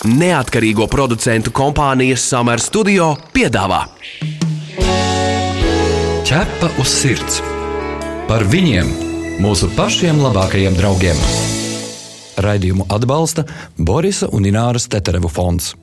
Neatkarīgo producentu kompānijas Summer Studio piedāvā Ķepa uz sirds par viņiem, mūsu pašiem labākajiem draugiem. Raidījumu atbalsta Borisa un Ināras Teterevu fonds.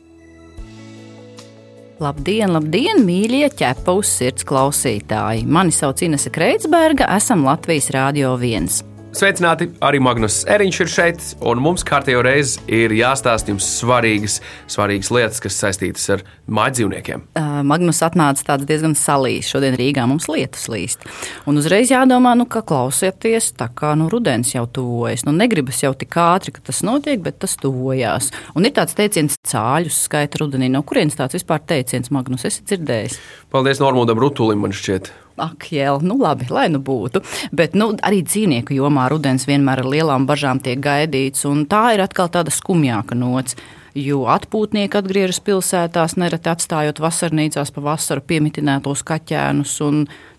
Labdien, labdien, mīļie ķepa uz sirds klausītāji! Mani sauc Inese Kreitsberga, esam Latvijas Rādio 1. Sveicināti! Arī Magnus Eriņš ir šeit, un mums kārtējo reizi ir jāstāsta jums svarīgas, svarīgas lietas, kas saistītas ar mājdzīvniekiem. Uh, Magnus atnāca tāds diezgan salīs. Šodien Rīgā mums lietus līst. Un uzreiz jādomā, nu, ka klausieties, tā kā nu, rudens jau tuvojas. Nu, negribas jau tik ātri, ka tas notiek, bet tas tuvojās. Un ir tāds teiciens, cāļus skaita rudenī. No kurienes tāds vispār teiciens, Magnus, esi dzirdējis? Paldies Normūdam Rutulim, man šķiet. Ak, jēl, nu labi, lai nu būtu. Bet nu, arī dzīvnieku jomā rudens vienmēr ar lielām bažām tiek gaidīts, un tā ir atkal tāda skumjāka nots. Jo atpūtnieki atgriežas pilsētās, nereti atstājot vasarnīcās pa vasaru piemitinātos kaķēnus.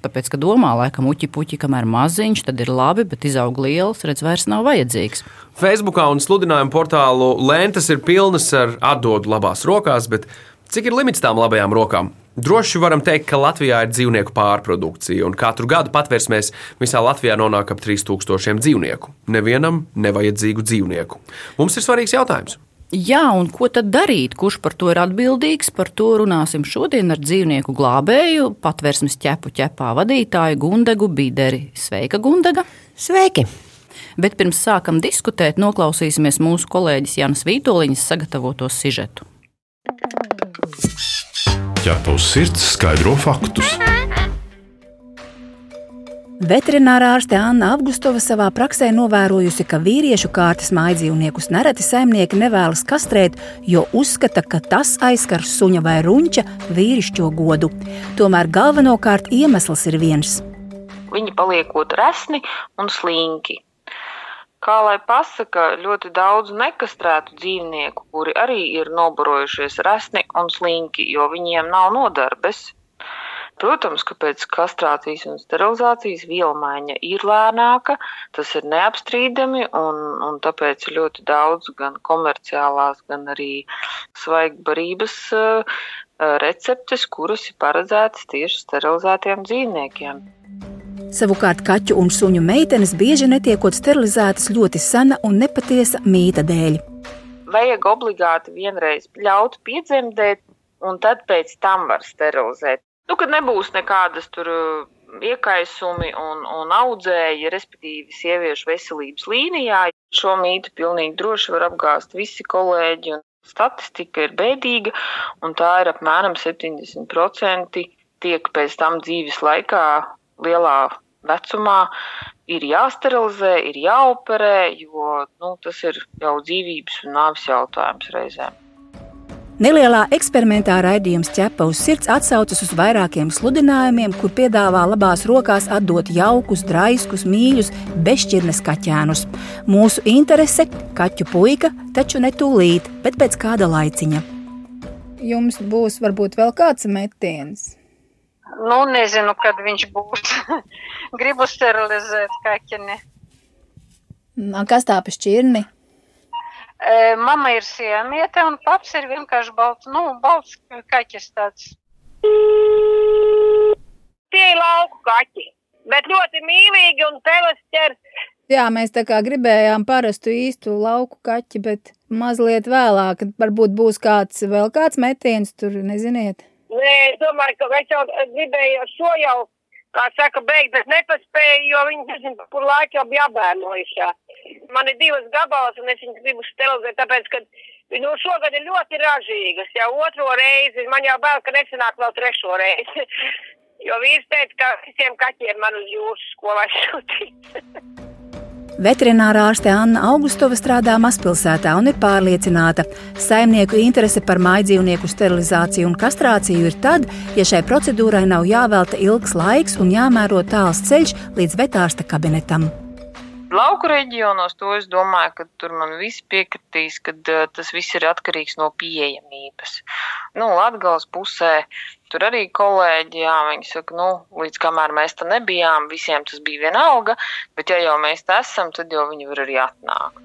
Tāpēc, ka domā, laikam, uķi puķi, kamēr maziņš, tad ir labi, bet izaug liels, redz, vairs nav vajadzīgs. Facebookā un sludinājumu portālu lentes ir pilnas ar atdodu labās rokās, bet cik ir limits tām labajām rokām? Droši varam teikt, ka Latvijā ir dzīvnieku pārprodukcija, un katru gadu patvērsmēs visā Latvijā nonāk ap 3000 dzīvnieku. Nevienam nevajadzīgu dzīvnieku. Mums ir svarīgs jautājums. Jā, un ko tad darīt? Kurš par to ir atbildīgs? Par to runāsim šodien ar dzīvnieku glābēju, patvērsmes ķepu ķepā vadītāju Gundegu Bideri. Sveika, Gundega! Sveiki! Bet pirms sākam diskutēt, noklausīsimies mūsu kolēģis Jānis Vītoliņas sagatavoto sižetu ķepa uz sirds skaidro faktus. Veterinārā ārste Anna Augustova savā praksē novērojusi, ka vīriešu kārtas mājdzīvniekus nereti saimnieki nevēlas kastrēt, jo uzskata, ka tas aizskar suņa vai runča vīrišķo godu. Tomēr galvenokārt iemesls ir viens. Viņi paliekot resni un slinki kā lai pasaka, ļoti daudz nekastrētu dzīvnieku, kuri arī ir nobarojušies resni un slinki, jo viņiem nav nodarbes. Protams, ka pēc kastrācijas un sterilizācijas vielmaiņa ir lēnāka, tas ir neapstrīdami, un, un tāpēc ļoti daudz gan komerciālās, gan arī svaigbarības uh, receptes, kuras ir paredzētas tieši sterilizētiem dzīvniekiem. Savukārt kaķu un suņu meitenes bieži netiekot sterilizētas ļoti sena un nepatiesa mīta dēļ. Vajag obligāti vienreiz ļaut piedzemdēt, un tad pēc tam var sterilizēt. Nu, kad nebūs nekādas tur uh, iekaisumi un, un audzēji, respektīvi, sieviešu veselības līnijā, šo mītu pilnīgi droši var apgāzt visi kolēģi. Statistika ir bēdīga, un tā ir apmēram 70% tiek pēc tam dzīves laikā lielā vecumā ir jāsterilizē, ir jāoperē, jo nu, tas ir jau dzīvības un nāves jautājums reizēm. Nelielā eksperimentā raidījums ķepa uz sirds atsaucas uz vairākiem sludinājumiem, kur piedāvā labās rokās atdot jaukus, draiskus, mīļus, bezšķirnes kaķēnus. Mūsu interese - kaķu puika, taču ne tūlīt, bet pēc kāda laiciņa. Jums būs varbūt vēl kāds metiens. Nu, nezinu, kad viņš būs. Gribu sterilizēt kaķeni. Kas tā pa šķirni? E, mama ir sieniete un paps ir vienkārši balts, nu, balts kaķis tāds. Tie ir lauku kaķi, bet ļoti mīlīgi un peles ķers. Jā, mēs tā kā gribējām parastu īstu lauku kaķi, bet mazliet vēlāk varbūt būs kāds vēl kāds metiens tur, neziniet. Nē, es domāju, ka es jau gribēju šo jau, kā saka, beigt, bet nepaspēju, jo viņi nezinu, kur laika jau bija apbērnojušā. Man ir divas gabalas, un es viņas gribu sterilizēt, tāpēc, ka nu, šogad ir ļoti ražīgas. Jau otro reizi, man jau bail, ka nesanāk vēl trešo reizi. jo vīrs teica, ka visiem kaķiem man uz jūras skolā šūtīt. Veterinārā ārste Anna Augustova strādā mazpilsētā un ir pārliecināta, ka saimnieku interese par mājdzīvnieku sterilizāciju un kastrāciju ir tad, ja šai procedūrai nav jāvelta ilgs laiks un jāmēro tāls ceļš līdz vetārsta kabinetam. Lauku reģionos to es domāju, ka tur man viss piekritīs, ka uh, tas viss ir atkarīgs no pieejamības. Nu, Latgals pusē Tur arī kolēģi, jā, viņi saka, nu, līdz kamēr mēs tam nebijām, visiem tas bija vienalga, bet ja jau mēs te esam, tad jau viņi var arī atnākt.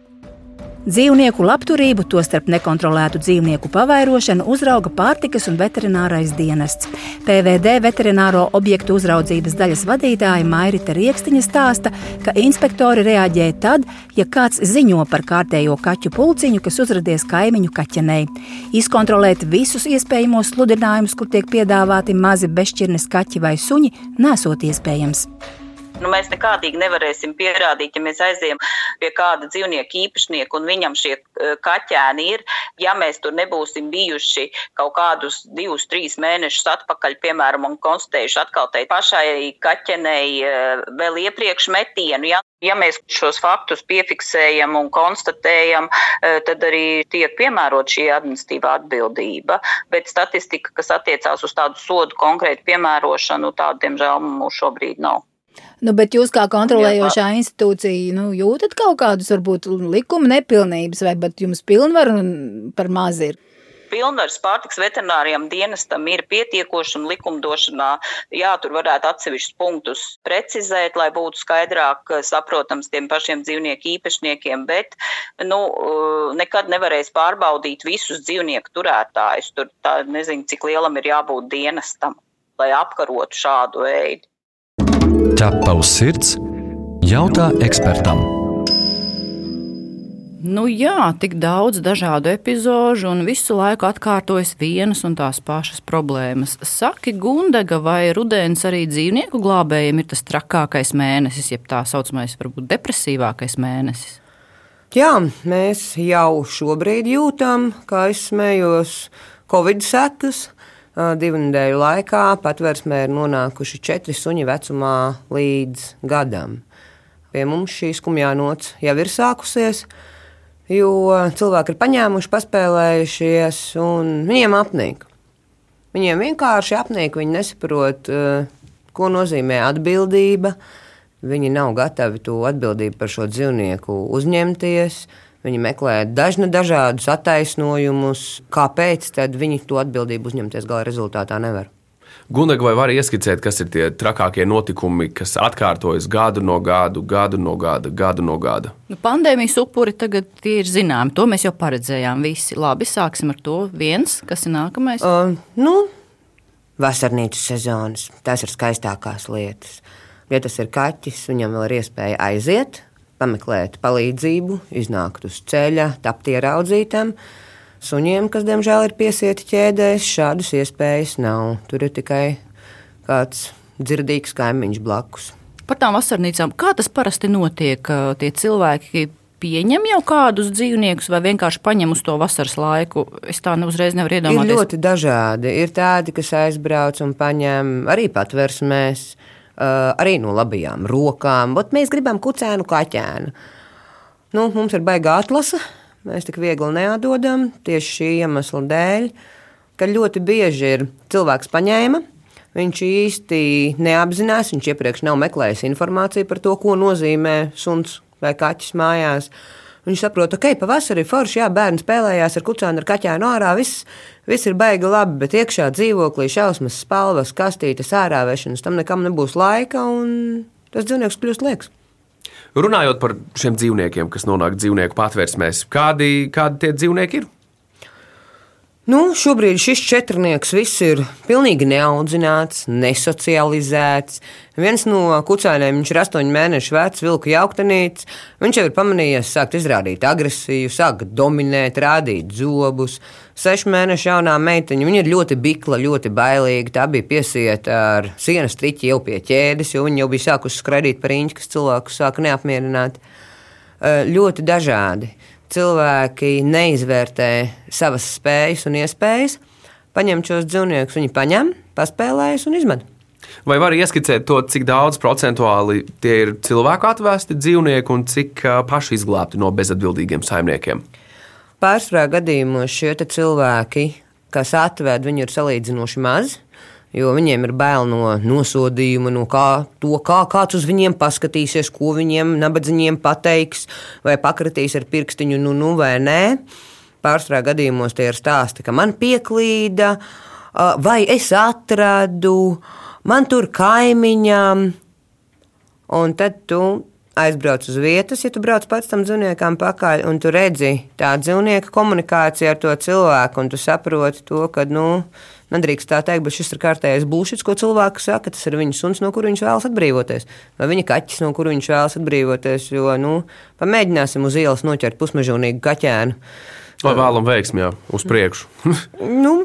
Dzīvnieku labturību, tostarp nekontrolētu dzīvnieku pavairošanu, uzrauga pārtikas un veterinārais dienests. PVD veterināro objektu uzraudzības daļas vadītāja Mairita Rieksniņa stāsta, ka inspektori reaģē tad, ja kāds ziņo par kārtējo kaķu pulciņu, kas uzradies kaimiņu kaķenei. Izkontrolēt visus iespējamos sludinājumus, kur tiek piedāvāti mazi bešķirnes kaķi vai suņi, nesot iespējams. Nu, mēs nekādīgi nevarēsim pierādīt, ja mēs aizējām pie kāda dzīvnieka īpašnieka un viņam šie eh, kaķēni ir. Ja mēs tur nebūsim bijuši kaut kādus divus, trīs mēnešus atpakaļ, piemēram, un konstatējuši atkal tai pašai kaķenei eh, vēl iepriekš metienu, ja, Ja mēs šos faktus piefiksējam un konstatējam, eh, tad arī tiek piemērot šī administratīvā atbildība. Bet statistika, kas attiecās uz tādu sodu konkrētu piemērošanu, tāda, diemžēl, mums šobrīd nav. Nu, bet jūs kā kontrolējošā institūcija nu, jūtat kaut kādus varbūt likuma nepilnības, vai pat jums pilnvaru par maz ir? pilnvaras pārtiks veterinārijam dienestam ir pietiekoši un likumdošanā, jā, tur varētu atsevišķus punktus precizēt, lai būtu skaidrāk saprotams tiem pašiem dzīvnieku īpašniekiem, bet, nu, nekad nevarēs pārbaudīt visus dzīvnieku turētājus. Tur tā nezinu, cik lielam ir jābūt dienestam, lai apkarotu šādu veidu. Ķepa uz sirds - jautā ekspertam. Nu jā, tik daudz dažādu epizodu un visu laiku atkārtojas vienas un tās pašas problēmas. Saki, Gundega, vai rudens arī dzīvnieku glābējiem ir tas trakākais mēnesis, jeb tā saucamais, varbūt depresīvākais mēnesis? Jā, mēs jau šobrīd jūtam, kā es smējos, Covid sekas divu nedēļu laikā patvērsmē ir nonākuši četri suņi vecumā līdz gadam. Pie mums šī skumjā nots jau ir sākusies, jo cilvēki ir paņēmuši, paspēlējušies, un viņiem apnīk. Viņiem vienkārši apnīk, viņi nesaprot, ko nozīmē atbildība. Viņi nav gatavi to atbildību par šo dzīvnieku uzņemties. Viņi meklē dažna dažādus attaisnojumus, kāpēc viņi to atbildību uzņemties gala rezultātā nevar. Gundaga, vai var ieskicēt, kas ir tie trakākie notikumi, kas atkārtojas gadu no gada, gadu no gada, gadu no gada? Nu, pandēmijas upuri tagad ir zināmi. To mēs jau paredzējām. Visi. Labi, sāksim ar to. Viens, kas ir nākamais? Uh, nu, vasarnīcu sezonas. Tas ir skaistākās lietas. Ja tas ir kaķis, viņam vēl ir iespēja aiziet, pameklēt palīdzību, iznākt uz ceļa, tapt ieraudzītam. Suņiem, kas diemžēl ir piesieti ķēdēs, šādas iespējas nav. Tur ir tikai kāds dzirdīgs kaimiņš blakus. Par tām vasarnīcām, kā tas parasti notiek? Tie cilvēki pieņem jau kādus dzīvniekus, vai vienkārši paņem uz to vasaras laiku? Es tā neuzreiz nevaru iedomāties. Ir ļoti dažādi. Ir tādi, kas aizbrauc un paņem arī patversmēs. Uh, arī no labajām rokām. Ot mēs gribam kucēnu kaķēnu. Nu, mums ir baigā atlase, mēs tik viegli neatdodam tieši šī iemesla dēļ, ka ļoti bieži ir cilvēks paņēma. Viņš īsti neapzinās, viņš iepriekš nav meklējis informāciju par to, ko nozīmē suns vai kaķis mājās. Uh, Viņš saprot, okay, pavasarī forši, jā, bērni spēlējās ar kucēnu, ar kaķēnu ārā, viss, viss ir baigi labi, bet iekšā dzīvoklī šausmas, spalvas, kastītes, ārā vešanas, tam nekam nebūs laika, un tas dzīvnieks kļūst liekas. Runājot par šiem dzīvniekiem, kas nonāk dzīvnieku patvērsmēs, kādi, kādi tie dzīvnieki ir? Nu, šobrīd šis četrnieks viss ir pilnīgi neaudzināts, nesocializēts. Viens no kucēniem, ir astoņu mēnešu vecs, vilka jauktanīts. Viņš jau ir pamanījies sākt izrādīt agresiju, sākt dominēt, rādīt zobus. Sešu mēnešu jaunā meitiņa, viņa ir ļoti bikla, ļoti bailīga. Tā bija piesieta ar sienas triķi jau pie ķēdes, jo viņa jau bija sākusi skraidīt par īņķi, kas cilvēku sāka neapmierināt. Ļoti dažādi cilvēki neizvērtē savas spējas un iespējas, paņem šos dzīvniekus, viņi paņem, paspēlējas un izmet. Vai var ieskicēt to, cik daudz procentuāli tie ir cilvēku atvēsti dzīvnieki un cik paši izglābti no bezatbildīgiem saimniekiem? Pārsvarā gadījumos šie cilvēki, kas atved, viņi ir salīdzinoši mazi jo viņiem ir bail no nosodījuma, no kā, to, kā kāds uz viņiem paskatīsies, ko viņiem nabadzīgiem pateiks, vai pakratīs ar pirkstiņu, nu, nu vai nē. Pārsvarā gadījumos tie ir stāsti, ka man pieklīda, vai es atradu, man tur kaimiņām, un tad tu aizbrauc uz vietas, ja tu brauc pats tam dzīvniekam pakaļ, un tu redzi tā dzīvnieka komunikāciju ar to cilvēku, un tu saproti to, ka, nu, nedrīkst tā teikt, bet šis ir kārtējais bullshits, ko cilvēks saka. Tas ir viņa suns, no kura viņš vēlas atbrīvoties, vai viņa kaķis, no kura viņš vēlas atbrīvoties. Jo, nu, pamēģināsim uz ielas noķert pusmežonīgu kaķēnu. Lai vēlam veiksmi, jā, uz priekšu. nu,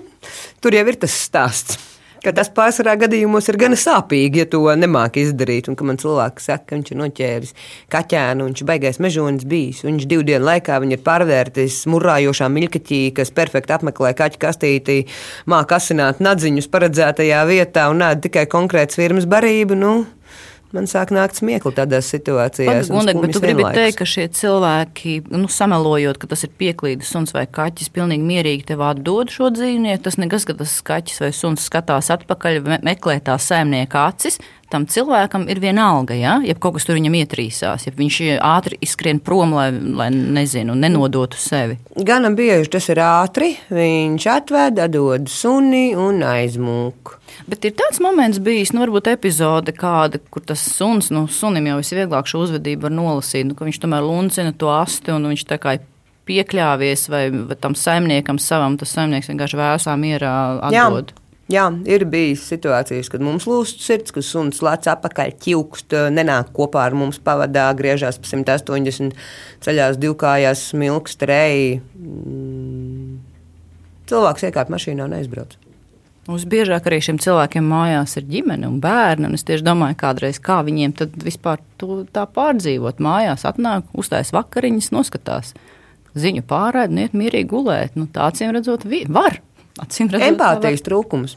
tur jau ir tas stāsts ka tas pārsvarā gadījumos ir gan sāpīgi, ja to nemāki izdarīt. Un ka man cilvēks saka, ka viņš ir noķēris kaķēnu, viņš ir baigais mežonis bijis. Viņš divu dienu laikā ir pārvērtis murājošā miļkaķī, kas perfekti apmeklē kaķu kastītī, māca asināt nadziņus paredzētajā vietā un nē, tikai konkrēts firmas barību. Nu, Man sāk nākt smieklīgi tādās situācijās. Gundek, bet tu gribi vienlaikus. teikt, ka šie cilvēki, nu, samelojot, ka tas ir pieklīdis suns vai kaķis, pilnīgi mierīgi tev atdod šo dzīvnieku. Tas nekas, ka tas kaķis vai suns skatās atpakaļ, meklē tā saimnieka acis. Tam cilvēkam ir viena alga, ja, ja kaut kas tur viņam ietrīsās, ja viņš ātri izskrien prom, lai, lai nezinu, nenodotu sevi. Gan bieži tas ir ātri, viņš atved, dod suni un aizmūk. Bet ir tāds moments bijis, nu, varbūt epizode kāda, kur tas suns, nu, sunim jau visvieglāk šo uzvedību var nolasīt, nu, ka viņš tomēr luncina to asti un viņš tā kā piekļāvies vai, vai tam saimniekam savam, tas saimnieks vienkārši vēsā mierā atdod. Jā. Jā, ir bijis situācijas, kad mums lūst sirds, ka suns lec apakaļ, ķilkst, nenāk kopā ar mums pavadā, griežās pa 180, ceļās divkājās, smilkst, reji. Mm. Cilvēks iekāp mašīnā un aizbrauc. Mums biežāk arī šiem cilvēkiem mājās ir ģimene un bērni. Un es tieši domāju, kādreiz, kā viņiem vispār tā pārdzīvot. Mājās atnāk, uztais vakariņas, noskatās ziņu pārraidi un iet mierīgi gulēt. Nu, tā acīm redzot, var. Empātijas trūkums.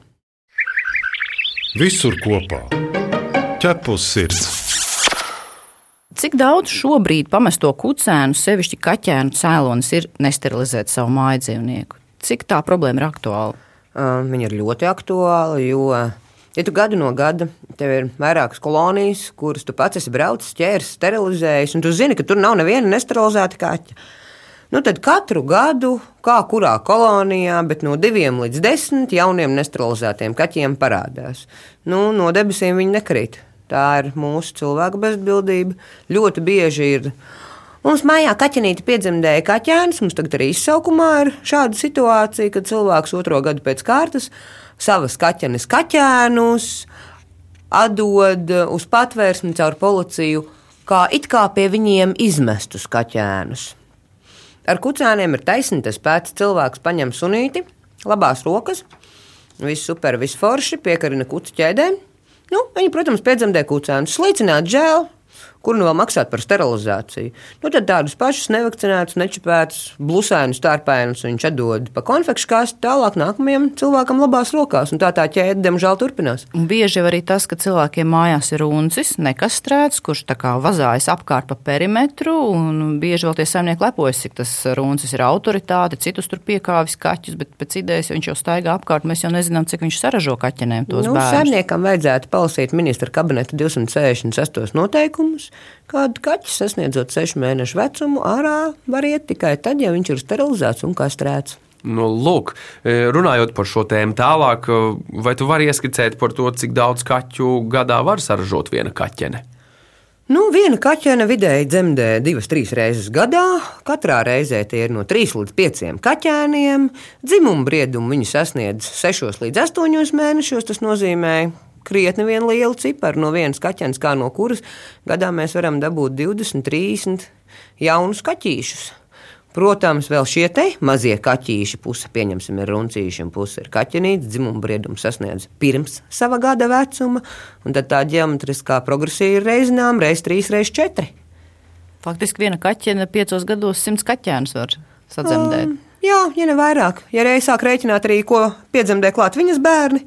Visur kopā - ķepus sirds. Cik daudz šobrīd pamesto kucēnu, sevišķi kaķēnu cēlonis, ir nesterilizēt savu māju dzīvnieku? Cik tā problēma ir aktuāla? Viņa ir ļoti aktuāla, jo, ja tu gadu no gada tev ir vairākas kolonijas, kuras tu pats esi braucis, ķēris, sterilizējis, un tu zini, ka tur nav neviena nesterilizēta kaķa. Nu, tad katru gadu, kā kurā kolonijā, bet no diviem līdz desmit jauniem nesterilizētiem kaķiem parādās. Nu, no debesīm viņi nekrīt. Tā ir mūsu cilvēku bezbildība. Ļoti bieži ir Mums mājā kaķenīte piedzemdēja kaķēnus. Mums tagad arī izsaukumā ir šāda situācija, kad cilvēks otro gadu pēc kārtas savas kaķenes kaķēnus atdod uz patvērsni caur policiju, kā it kā pie viņiem izmestus kaķēnus. Ar kucēniem ir taisnība tas pēc cilvēks paņem sunīti, labās rokas, viss super, viss forši, piekarina kucu ķēdēm. Nu, viņi, protams, piedzemdē kucēnus, slīcināt žēl, kur nu vēl maksāt par sterilizāciju. Nu, tad tādus pašus nevakcinētus, nečipētus, blusēnus, tārpēnus viņš atdod pa konfekšu kāstu tālāk nākamajam cilvēkam labās rokās. Un tā tā ķēde, diemžēl, turpinās. Un bieži arī tas, ka cilvēkiem mājās ir runcis, nekastrēts, kurš tā kā vazājas apkārt pa perimetru, un bieži vēl tie saimnieki lepojas, cik tas runcis ir autoritāte, citus tur piekāvis kaķus, bet pēc idejas ja viņš jau staigā apkārt, mēs jau nezinām, cik viņš saražo kaķenēm tos nu, bērnus. Saimniekam vajadzētu palasīt ministra kabineta 268 noteikumus, Kādu kaķi sasniedzot sešu mēnešu vecumu, ārā var iet tikai tad, ja viņš ir sterilizēts un kastrēts. Nu, lūk, e, runājot par šo tēmu tālāk, e, vai tu vari ieskicēt par to, cik daudz kaķu gadā var saražot viena kaķene? Nu, viena kaķene vidēji dzemdē divas, trīs reizes gadā. Katrā reizē tie ir no 3 līdz 5 kaķēniem. Dzimuma briedumu viņi sasniedz 6 līdz 8 mēnešos. Tas nozīmē, krietni vien lielu ciparu no vienas kaķenes, kā no kuras gadā mēs varam dabūt 20, 30 jaunus kaķīšus. Protams, vēl šie te mazie kaķīši, puse pieņemsim, ir runcīši, un puse ir kaķenītes, dzimuma briedums sasniedz pirms sava gada vecuma, un tad tā ģeometriskā progresija ir reizinām reiz trīs, reiz četri. Faktiski viena kaķene piecos gados simts kaķēnus var sadzemdēt. Um, jā, ja ne vairāk. Ja reiz sāk rēķināt arī, ko piedzemdē klāt viņas bērni,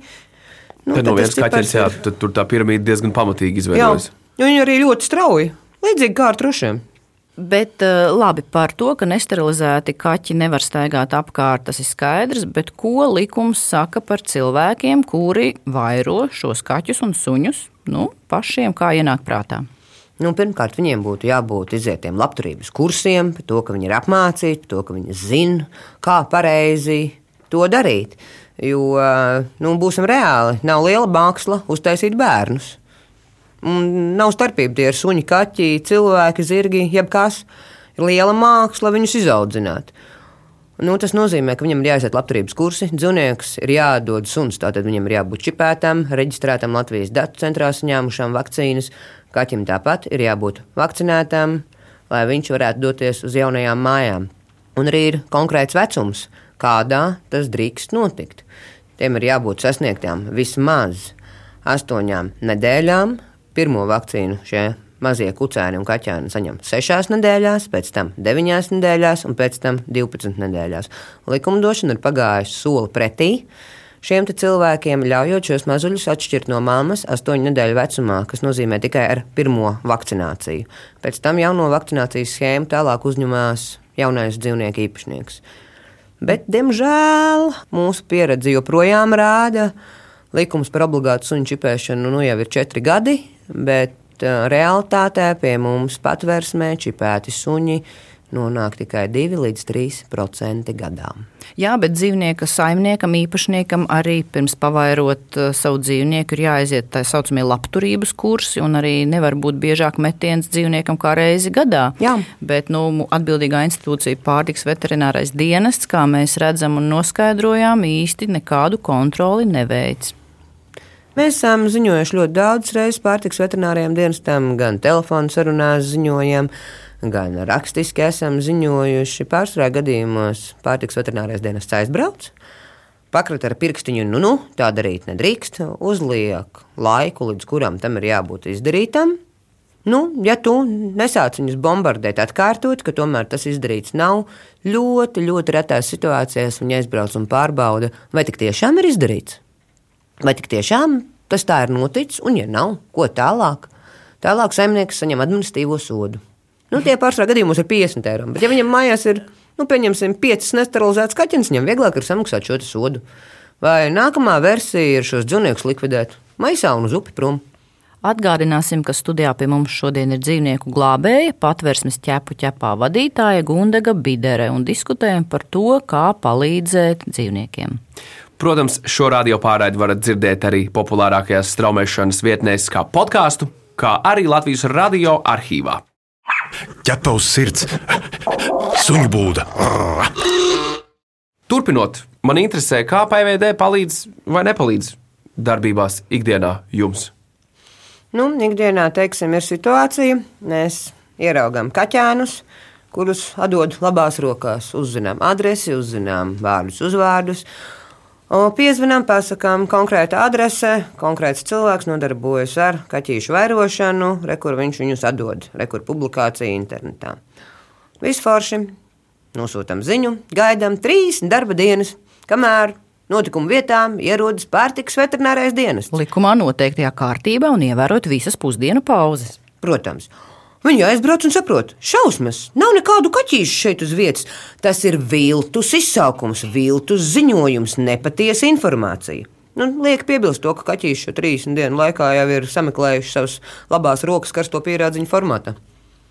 Nu, tad no vienas kaķenes, jā, tad tur tā piramīda diezgan pamatīgi izveidojas. Viņi arī ļoti strauji, līdzīgi kā ar trušiem. Bet eh, labi par to, ka nesterilizēti kaķi nevar staigāt apkārt, tas ir skaidrs. Bet ko likums saka par cilvēkiem, kuri vairo šos kaķus un suņus nu, pašiem, kā ienāk prātā? Nu, pirmkārt, viņiem būtu jābūt izietiem labturības kursiem, par to, ka viņi ir apmācīti, par to, ka viņi zina, kā pareizi to darīt. Jo, nu, būsim reāli, nav liela māksla uztaisīt bērnus. Un nav starpība, tie ir suņi, kaķi, cilvēki, zirgi, jebkas. Ir liela māksla viņus izaudzinātu. Nu, tas nozīmē, ka viņam ir jāiziet labturības kursi, dzīvnieks ir jādod suns, tātad viņam ir jābūt čipētam, reģistrētam Latvijas datu centrā, saņēmušam vakcīnas. Kaķim tāpat ir jābūt vakcinētam, lai viņš varētu doties uz jaunajām mājām. Un arī ir konkrēts vecums, kādā tas drīkst notikt. Tiem ir jābūt sasniegtām vismaz astoņām nedēļām. Pirmo vakcīnu šie mazie kucēni un kaķēni saņem 6 nedēļās, pēc tam 9 nedēļās un pēc tam 12 nedēļās. Likumdošana ir pagājusi soli pretī. Šiem cilvēkiem ļaujot šos mazuļus atšķirt no mammas astoņu nedēļu vecumā, kas nozīmē tikai ar pirmo vakcināciju. Pēc tam jauno vakcinācijas schēmu tālāk uzņemās jaunais dzīvnieku īpašnieks. Bet, diemžēl, mūsu pieredze joprojām rāda, likums par obligātu suņu čipēšanu nu, jau ir četri gadi, bet realitātē pie mums patversmē čipēti suņi nonāk tikai 2 līdz 3% gadā. Jā, bet dzīvnieka saimniekam, īpašniekam arī pirms pavairot savu dzīvnieku ir jāaiziet tā saucamie labturības kursi, un arī nevar būt biežāk metiens dzīvniekam kā reizi gadā. Jā. Bet nu, atbildīgā institūcija pārtiks veterinārais dienests, kā mēs redzam un noskaidrojām, īsti nekādu kontroli neveic. Mēs esam ziņojuši ļoti daudz reizes pārtiks veterināriem dienestam, gan telefonu sarunās ziņojam, gan rakstiski esam ziņojuši. Pārsvarā gadījumos pārtiks veterinārais dienests aizbrauc. Pakrat ar pirkstiņu, nu, nu, tā darīt nedrīkst, uzliek laiku, līdz kuram tam ir jābūt izdarītam. Nu, ja tu nesāc viņus bombardēt, atkārtot, ka tomēr tas izdarīts nav, ļoti, ļoti retās situācijās viņi aizbrauc un pārbauda, vai tik tiešām ir izdarīts. Vai tik tiešām tas tā ir noticis, un, ja nav, ko tālāk? Tālāk saimnieks saņem administratīvo sodu. Nu, tie pārsvarā gadījumos ir 50 eiro. Bet, ja viņam mājās ir, nu, pieņemsim, 5 nesterilizētas kaķenes, viņam vieglāk ir samaksāt šo sodu. Vai nākamā versija ir šos dzīvniekus likvidēt maisā un uz upi prom? Atgādināsim, ka studijā pie mums šodien ir dzīvnieku glābēja, patvērsmes ķepu ķepā vadītāja Gundega Bidere un diskutējam par to, kā palīdzēt dzīvniekiem. Protams, šo radio pārraidi varat dzirdēt arī populārākajās straumēšanas vietnēs, kā podkāstu, kā arī Latvijas radio arhīvā. Ķepa uz sirds, suņu būda. Turpinot, man interesē, kā PVD palīdz vai nepalīdz darbībās ikdienā jums. Nu, ikdienā, teiksim, ir situācija, mēs ieraugām kaķēnus, kurus atdod labās rokās. Uzzinām adresi, uzzinām vārdus, uzvārdus. Piezvanām, pasakām, konkrēta adrese, konkrēts cilvēks nodarbojas ar kaķīšu vairošanu, rekur viņš viņus atdod, rekur publikācija internetā. Visforši nosūtām ziņu, gaidām trīs darba dienas, kamēr Notikumu vietām ierodas pārtiks veterinārais dienas. Likumā noteiktajā kārtībā un ievērot visas pusdienu pauzes. Protams. Viņi aizbrauc un saprot, šausmas, nav nekādu kaķīšu šeit uz vietas. Tas ir viltus izsaukums, viltus ziņojums, nepatiesa informācija. Nu, liek piebilst to, ka kaķīši šo 30 dienu laikā jau ir sameklējuši savas labās rokas karsto pierādziņu formātā.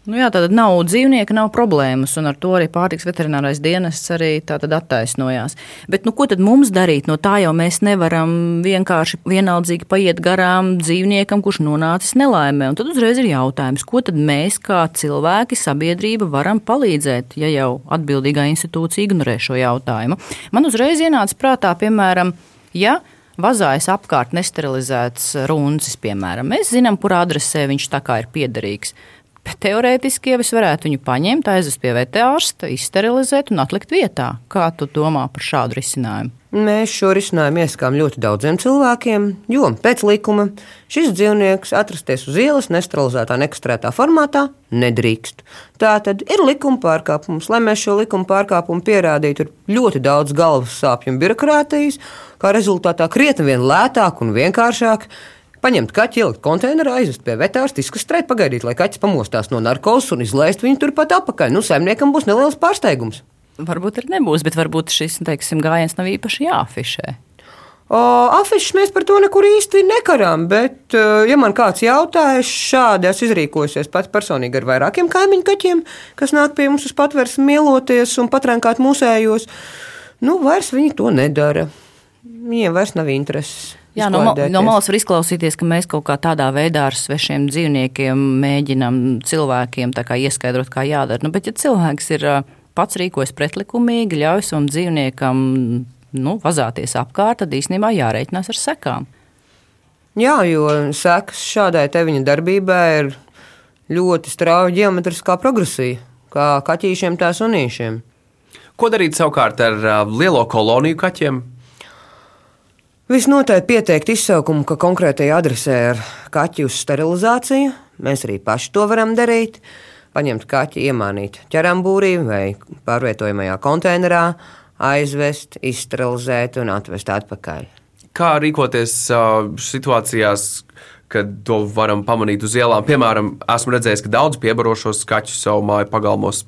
Nu jā, tātad nav dzīvnieka, nav problēmas, un ar to arī pārtiks veterinārais dienests arī attaisnojās. Bet nu, ko tad mums darīt? No tā jau mēs nevaram vienkārši vienaldzīgi paiet garām dzīvniekam, kurš nonācis nelaimē. Un tad uzreiz ir jautājums, ko tad mēs kā cilvēki, sabiedrība varam palīdzēt, ja jau atbildīgā institūcija ignorē šo jautājumu. Man uzreiz ienāca prātā, piemēram, ja vazājas apkārt nesterilizēts runcis, piemēram. Mēs zinām, kur adresē viņš tā kā ir piederīgs. Bet teorētiski jau es varētu viņu paņemt, aizvest pie vetārsta, izsterilizēt un atlikt vietā. Kā tu domā par šādu risinājumu? Mēs šo risinājumu ieskām ļoti daudziem cilvēkiem, jo pēc likuma šis dzīvnieks atrasties uz ielas nesterilizētā, nekastrētā formātā nedrīkst. Tā tad ir likuma pārkāpums. Lai mēs šo likuma pārkāpumu pierādītu, ir ļoti daudz galvas sāpju un birokrātijas, kā rezultātā krietni vien lētāk un vienkāršāk paņemt kaķi, ielikt konteinerā, aizvest pie vetārsta, izkastrēt, pagaidīt, lai kaķis pamostās no narkotikas un izlaist viņu turpat atpakaļ. Nu, saimniekam būs neliels pārsteigums. Varbūt arī nebūs, bet varbūt šis teiksim, gājiens nav īpaši jāafišē. O, afišas mēs par to nekur īsti nekarām, bet, ja man kāds jautājas, šādi esmu izrīkojusies pats personīgi ar vairākiem kaimiņu kaķiem, kas nāk pie mums uz patvērsni mieloties un patrenkāt mūsējos, nu, vairs viņi to nedara. Viņiem vairs nav intereses. Jā, no, no malas var izklausīties, ka mēs kaut kā tādā veidā ar svešiem dzīvniekiem mēģinām cilvēkiem tā kā ieskaidrot, kā jādara. Nu, bet, ja cilvēks ir pats rīkojas pretlikumīgi, ļauj savam dzīvniekam nu, vazāties apkārt, tad īstenībā jārēķinās ar sekām. Jā, jo sekas šādai te viņa darbībai ir ļoti strauja geometriskā progresija, kā kaķīšiem, tā sunīšiem. Ko darīt savukārt ar lielo koloniju kaķiem? Visnotaļ pieteikt izsaukumu, ka konkrētajā adresē ir kaķi uz sterilizāciju. Mēs arī paši to varam darīt. Paņemt kaķi, iemānīt ķerambūrī vai pārvietojamajā konteinerā, aizvest, izsterilizēt un atvest atpakaļ. Kā rīkoties uh, situācijās, kad to varam pamanīt uz ielām? Piemēram, esmu redzējis, ka daudz piebarošos kaķus savu māju pagalmos.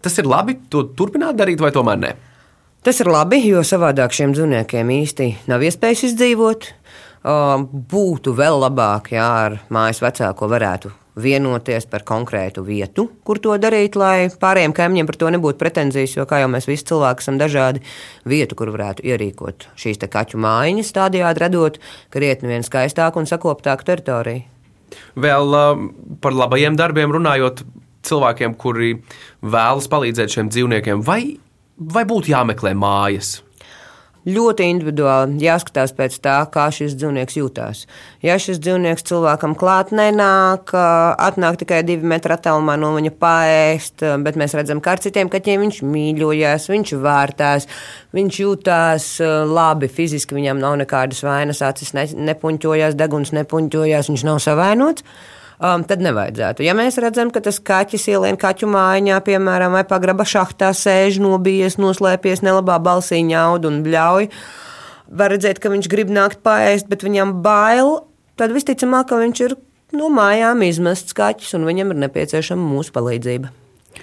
Tas ir labi, to turpināt darīt, vai tomēr ne? Tas ir labi, jo savādāk šiem dzīvniekiem īsti nav iespējas izdzīvot. Būtu vēl labāk, ja ar mājas vecāko varētu vienoties par konkrētu vietu, kur to darīt, lai pārējiem kaimiņiem par to nebūtu pretenzijas. Jo, kā jau mēs visi cilvēki esam dažādi, vietu, kur varētu ierīkot šīs kaķu mājiņas, tādējādi radot krietni vien skaistāku un sakoptāku teritoriju. Vēl par labajiem darbiem runājot, cilvēkiem, kuri vēlas palīdzēt šiem dzīvniekiem, vai, vai būtu jāmeklē mājas? Ļoti individuāli jāskatās pēc tā, kā šis dzīvnieks jūtas. Ja šis dzīvnieks cilvēkam klāt nenāk, atnāk tikai divi metri attālumā no viņa paēst, bet mēs redzam, ka ar citiem kaķiem viņš mīļojas, viņš vērtās, viņš jūtas labi fiziski, viņam nav nekādas vainas, acis ne, nepuņķojās, deguns nepuņķojās, viņš nav savainots um, tad nevajadzētu. Ja mēs redzam, ka tas kaķis ielien kaķu mājiņā, piemēram, vai pagraba šachtā sēž, nobijies, noslēpies nelabā balsī ņaud un bļauj, var redzēt, ka viņš grib nākt paēst, bet viņam bail, tad visticamāk, ka viņš ir no mājām izmests kaķis un viņam ir nepieciešama mūsu palīdzība.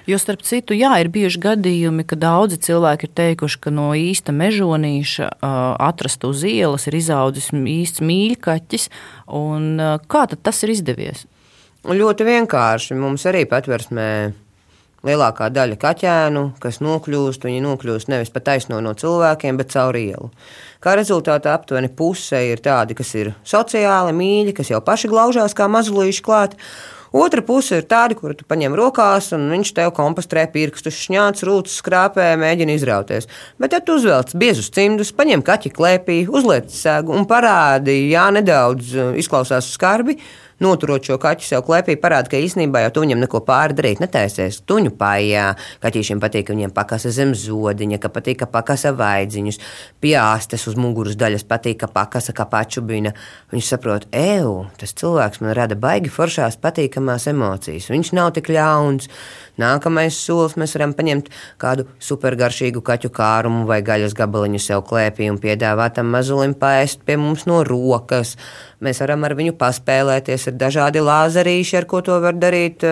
Jo, starp citu, jā, ir bijuši gadījumi, ka daudzi cilvēki ir teikuši, ka no īsta mežonīša uh, atrasta uz ielas ir izaudzis īsts mīļkaķis. Uh, kā tas ir izdevies? Ļoti vienkārši mums arī patversmē lielākā daļa kaķēnu, kas nokļūst, viņi nokļūst nevis pa taisno no cilvēkiem, bet caur ielu. Kā rezultātā aptuveni puse ir tādi, kas ir sociāli mīļi, kas jau paši glaužās kā mazulīši klāt. Otra puse ir tāda, kuru tu paņem rokās, un viņš tev kompostrē pirkstus, šņāc, rūtas, skrāpē, mēģina izrauties. Bet, tu uzvelc biezus cimdus, paņem kaķi klēpī, uzliec sēgu un parādi, jā, nedaudz uh, izklausās skarbi, noturot šo kaķu sev klēpī, parāda, ka īstenībā jau tu viņam neko pāri darīt netaisies. Tuņu pājā, kaķīšiem patīk, ka viņiem pakasa zem zodiņa, ka patīk, ka pakasa vaidziņus, piāstes uz muguras daļas patīk, ka pakasa kā pačubina. Viņš saprot, eju, tas cilvēks man rada baigi foršās, patīkamās emocijas. Viņš nav tik ļauns. Nākamais solis mēs varam paņemt kādu supergaršīgu kaķu kārumu vai gaļas gabaliņu sev klēpī un piedāvāt tam mazulim paēst pie mums no rokas. Mēs varam ar viņu paspēlēties, ir dažādi lāzerīši, ar ko to var darīt,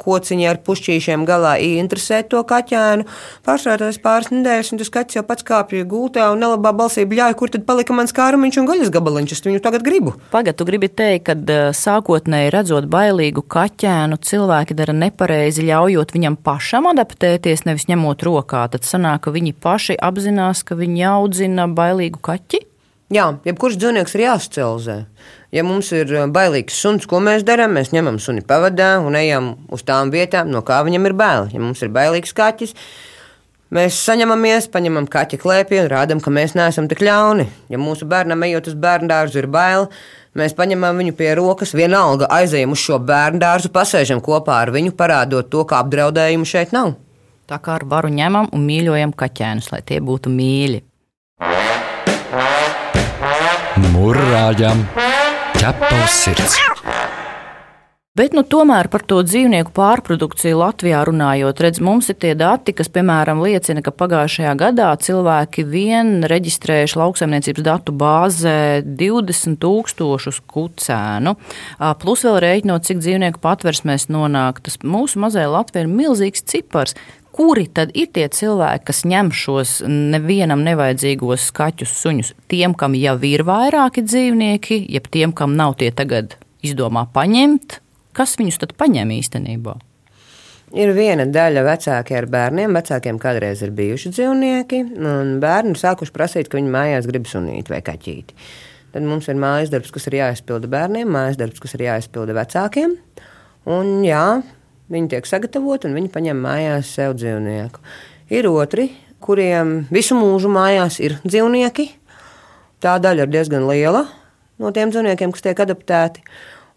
kociņi ar pušķīšiem galā, interesēt to kaķēnu. Pārstrādājas pāris nedēļas, un tas kaķis jau pats kāpja gultā un nelabā balsī bļāja, kur tad palika mans kārumiņš un gaļas gabaliņš. Es viņu tagad gribu. Pagaidā, tu gribi teikt, ka sākotnēji redzot bailīgu kaķēnu, cilvēki dara nepareizi, ļaujot viņam pašam adaptēties, nevis ņemot rokā. Tad sanāk, ka viņi paši apzinās, ka viņi audzina bailīgu kaķi. Jā, jebkurš dzīvnieks ir jāsocializē. Ja mums ir bailīgs suns, ko mēs darām? Mēs ņemam suni pavadā un ejam uz tām vietām, no kā viņam ir bail. Ja mums ir bailīgs kaķis, mēs saņemamies, paņemam kaķa klēpī un rādām, ka mēs neesam tik ļauni. Ja mūsu bērnam ejot uz bērnu dārzu ir bail, mēs paņemam viņu pie rokas, vienalga aizejam uz šo bērnu dārzu, pasēžam kopā ar viņu, parādot to, ka apdraudējumu šeit nav. Tā kā ar varu ņemam un mīļojam kaķēnus, lai tie būtu mīļi. Mūrāģam ķepa uz sirds. Bet nu, tomēr par to dzīvnieku pārprodukciju Latvijā runājot, redz, mums ir tie dati, kas, piemēram, liecina, ka pagājušajā gadā cilvēki vien reģistrējuši lauksaimniecības datu bāzē 20 tūkstošus kucēnu, plus vēl rēķinot, cik dzīvnieku patversmēs nonāk. Tas mūsu mazajā Latvijā ir milzīgs cipars. Kuri tad ir tie cilvēki, kas ņem šos nevienam nevajadzīgos skaķus, suņus? Tiem, kam jau ir vairāki dzīvnieki, jeb tiem, kam nav tie tagad izdomā paņemt, kas viņus tad paņem īstenībā? Ir viena daļa vecāki ar bērniem. Vecākiem kādreiz ir bijuši dzīvnieki, un bērni sākuši prasīt, ka viņi mājās grib sunīt vai kaķīti. Tad mums ir mājas darbs, kas ir jāizpilda bērniem, mājas darbs, kas ir jāizpilda vecākiem. Un, jā, viņi tiek sagatavoti un viņi paņem mājās sev dzīvnieku. Ir otri, kuriem visu mūžu mājās ir dzīvnieki. Tā daļa ir diezgan liela no tiem dzīvniekiem, kas tiek adaptēti.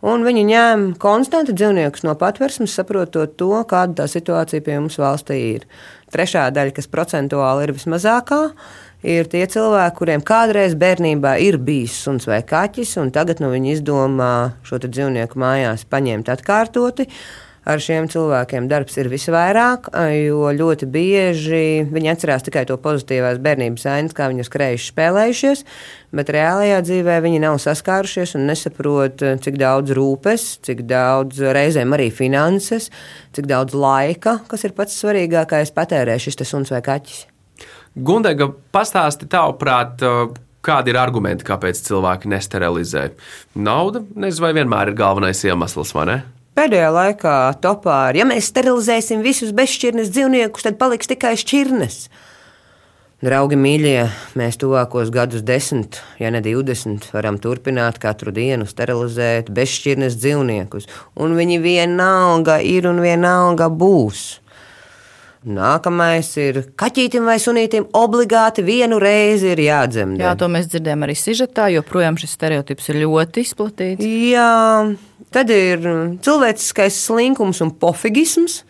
Un viņi ņēma konstanti dzīvniekus no patvērsmes, saprotot to, kāda tā situācija pie mums valstī ir. Trešā daļa, kas procentuāli ir vismazākā, ir tie cilvēki, kuriem kādreiz bērnībā ir bijis suns vai kaķis, un tagad nu, viņi izdomā šo dzīvnieku mājās paņemt atkārtoti ar šiem cilvēkiem darbs ir visvairāk, jo ļoti bieži viņi atcerās tikai to pozitīvās bērnības ainas, kā viņi ir skrējuši, spēlējušies, bet reālajā dzīvē viņi nav saskārušies un nesaprot, cik daudz rūpes, cik daudz reizēm arī finanses, cik daudz laika, kas ir pats svarīgākais, patērē šis suns vai kaķis. Gundega, pastāsti tavuprāt, kādi ir argumenti, kāpēc cilvēki nesterilizē? Nauda, nezinu, vai vienmēr ir galvenais iemesls, vai ne? Pēdējā laikā topā ir, ja mēs sterilizēsim visus bezšķirnes dzīvniekus, tad paliks tikai šķirnes. Draugi mīļie, mēs tuvākos gadus desmit, ja ne divdesmit, varam turpināt katru dienu sterilizēt bezšķirnes dzīvniekus, un viņi vienalga ir un vienalga būs. Nākamais ir kaķītim vai sunītim obligāti vienu reizi ir jādzemdē. Jā, to mēs dzirdējām arī sižetā, jo projām šis stereotips ir ļoti izplatīts. Jā, tad ir cilvēciskais slinkums un pofigisms.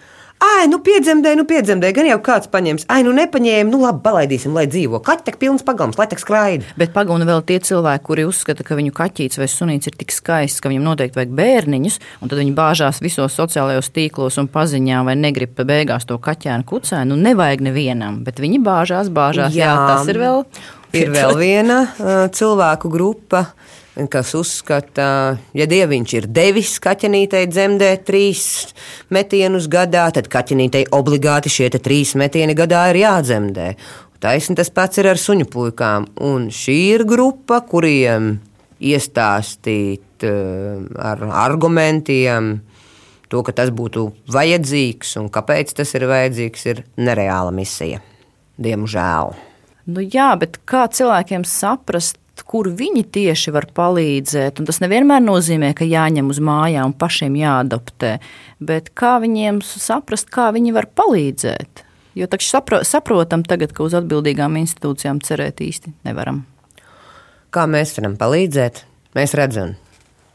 Ai, nu piedzemdēja, nu piedzemdēja, gan jau kāds paņems. Ai, nu nepaņēma, nu labi, palaidīsim, lai dzīvo. Kaķis tak pilns pagalms, lai tak skraida. Bet pagauna vēl tie cilvēki, kuri uzskata, ka viņu kaķītis vai sunīts ir tik skaists, ka viņam noteikti vajag bērniņus, un tad viņi bāžās visos sociālajos tīklos un paziņā, vai negrib beigās to kaķēnu kucēnu. Nu, nevajag nevienam, bet viņi bāžās, bāžās. Jā, jā tas ir vēl. Ir vēl viena uh, cilvēku grupa, kas uzskata, ja dieviņš ir devis kaķenītei dzemdēt trīs metienus gadā, tad kaķenītei obligāti šie trīs metieni gadā ir jādzemdē. Taisni tas pats ir ar suņu puikām, un šī ir grupa, kuriem iestāstīt uh, ar argumentiem to, ka tas būtu vajadzīgs un kāpēc tas ir vajadzīgs, ir nereāla misija. Diemžēl. Nu jā, bet kā cilvēkiem saprast, kur viņi tieši var palīdzēt. Un tas nevienmēr nozīmē, ka jāņem uz mājām un pašiem jāadoptē, bet kā viņiem saprast, kā viņi var palīdzēt. Jo taču sapro, saprotam tagad, ka uz atbildīgām institūcijām cerēt īsti nevaram. Kā mēs varam palīdzēt? Mēs redzam,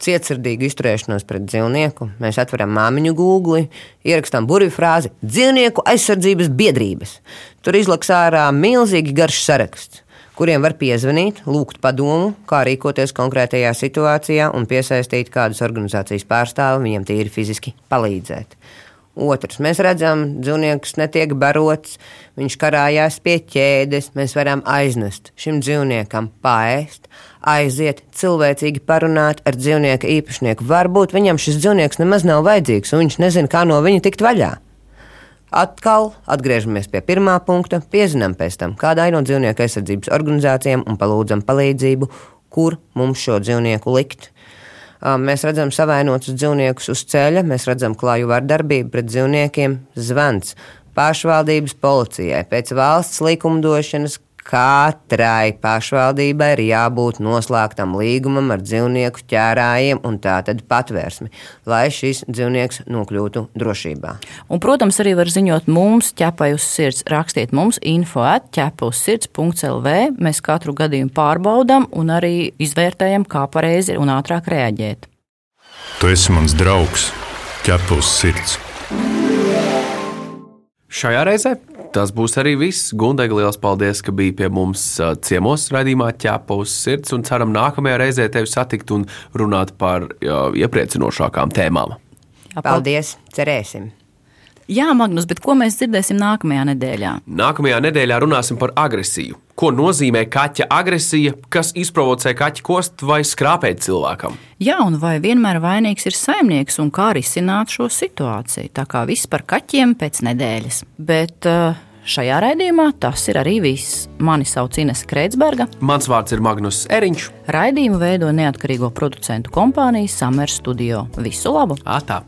cietsirdīgu izturēšanos pret dzīvnieku. Mēs atveram māmiņu Google, ierakstām burbuļu frāzi dzīvnieku aizsardzības biedrības. Tur izlaks ārā milzīgi garš saraksts kuriem var piezvanīt, lūgt padomu, kā rīkoties konkrētajā situācijā un piesaistīt kādas organizācijas pārstāvi viņiem tīri fiziski palīdzēt. Otrs, mēs redzam, dzīvnieks netiek barots, viņš karājās pie ķēdes. Mēs varam aiznest šim dzīvniekam paēst, aiziet, cilvēcīgi parunāt ar dzīvnieka īpašnieku. Varbūt viņam šis dzīvnieks nemaz nav vajadzīgs, un viņš nezina, kā no viņa tikt vaļā. Atkal atgriežamies pie pirmā punkta, piezinām pēc tam kādai no dzīvnieku aizsardzības organizācijām un palūdzam palīdzību, kur mums šo dzīvnieku likt. Mēs redzam savainotus dzīvniekus uz ceļa, mēs redzam klāju vardarbību pret dzīvniekiem, zvans. Pašvaldības policijai. Pēc valsts likumdošanas, Katrai pašvaldībai ir jābūt noslēgtam līgumam ar dzīvnieku ķērājiem un tātad patvērsmi, lai šis dzīvnieks nokļūtu drošībā. Un, protams, arī var ziņot mums, ķepai uz sirds, rakstiet mums info atķepa uz sirds.lv. Mēs katru gadījumu pārbaudām un arī izvērtējam, kā pareizi un ātrāk reaģēt. Tu esi mans draugs, ķepa uz sirds. Šajā reizē tas būs arī viss. Gundega, liels paldies, ka biji pie mums ciemos raidījumā ķēpa uz sirds un ceram nākamajā reizē tevi satikt un runāt par iepriecinošākām tēmām. Paldies, cerēsim! Jā, Magnus, bet ko mēs dzirdēsim nākamajā nedēļā? Nākamajā nedēļā runāsim par agresiju. Ko nozīmē kaķa agresija, kas izprovocē kaķa kost vai skrāpēt cilvēkam? Jā, un vai vienmēr vainīgs ir saimnieks un kā risināt šo situāciju? Tā kā viss par kaķiem pēc nedēļas. Bet uh, šajā raidījumā tas ir arī viss. Mani sauc Ines Kreitsberga. Mans vārds ir Magnus Eriņš. Raidījumu veido neatkarīgo producentu kompānija Summer Studio. Visu labu! Atā.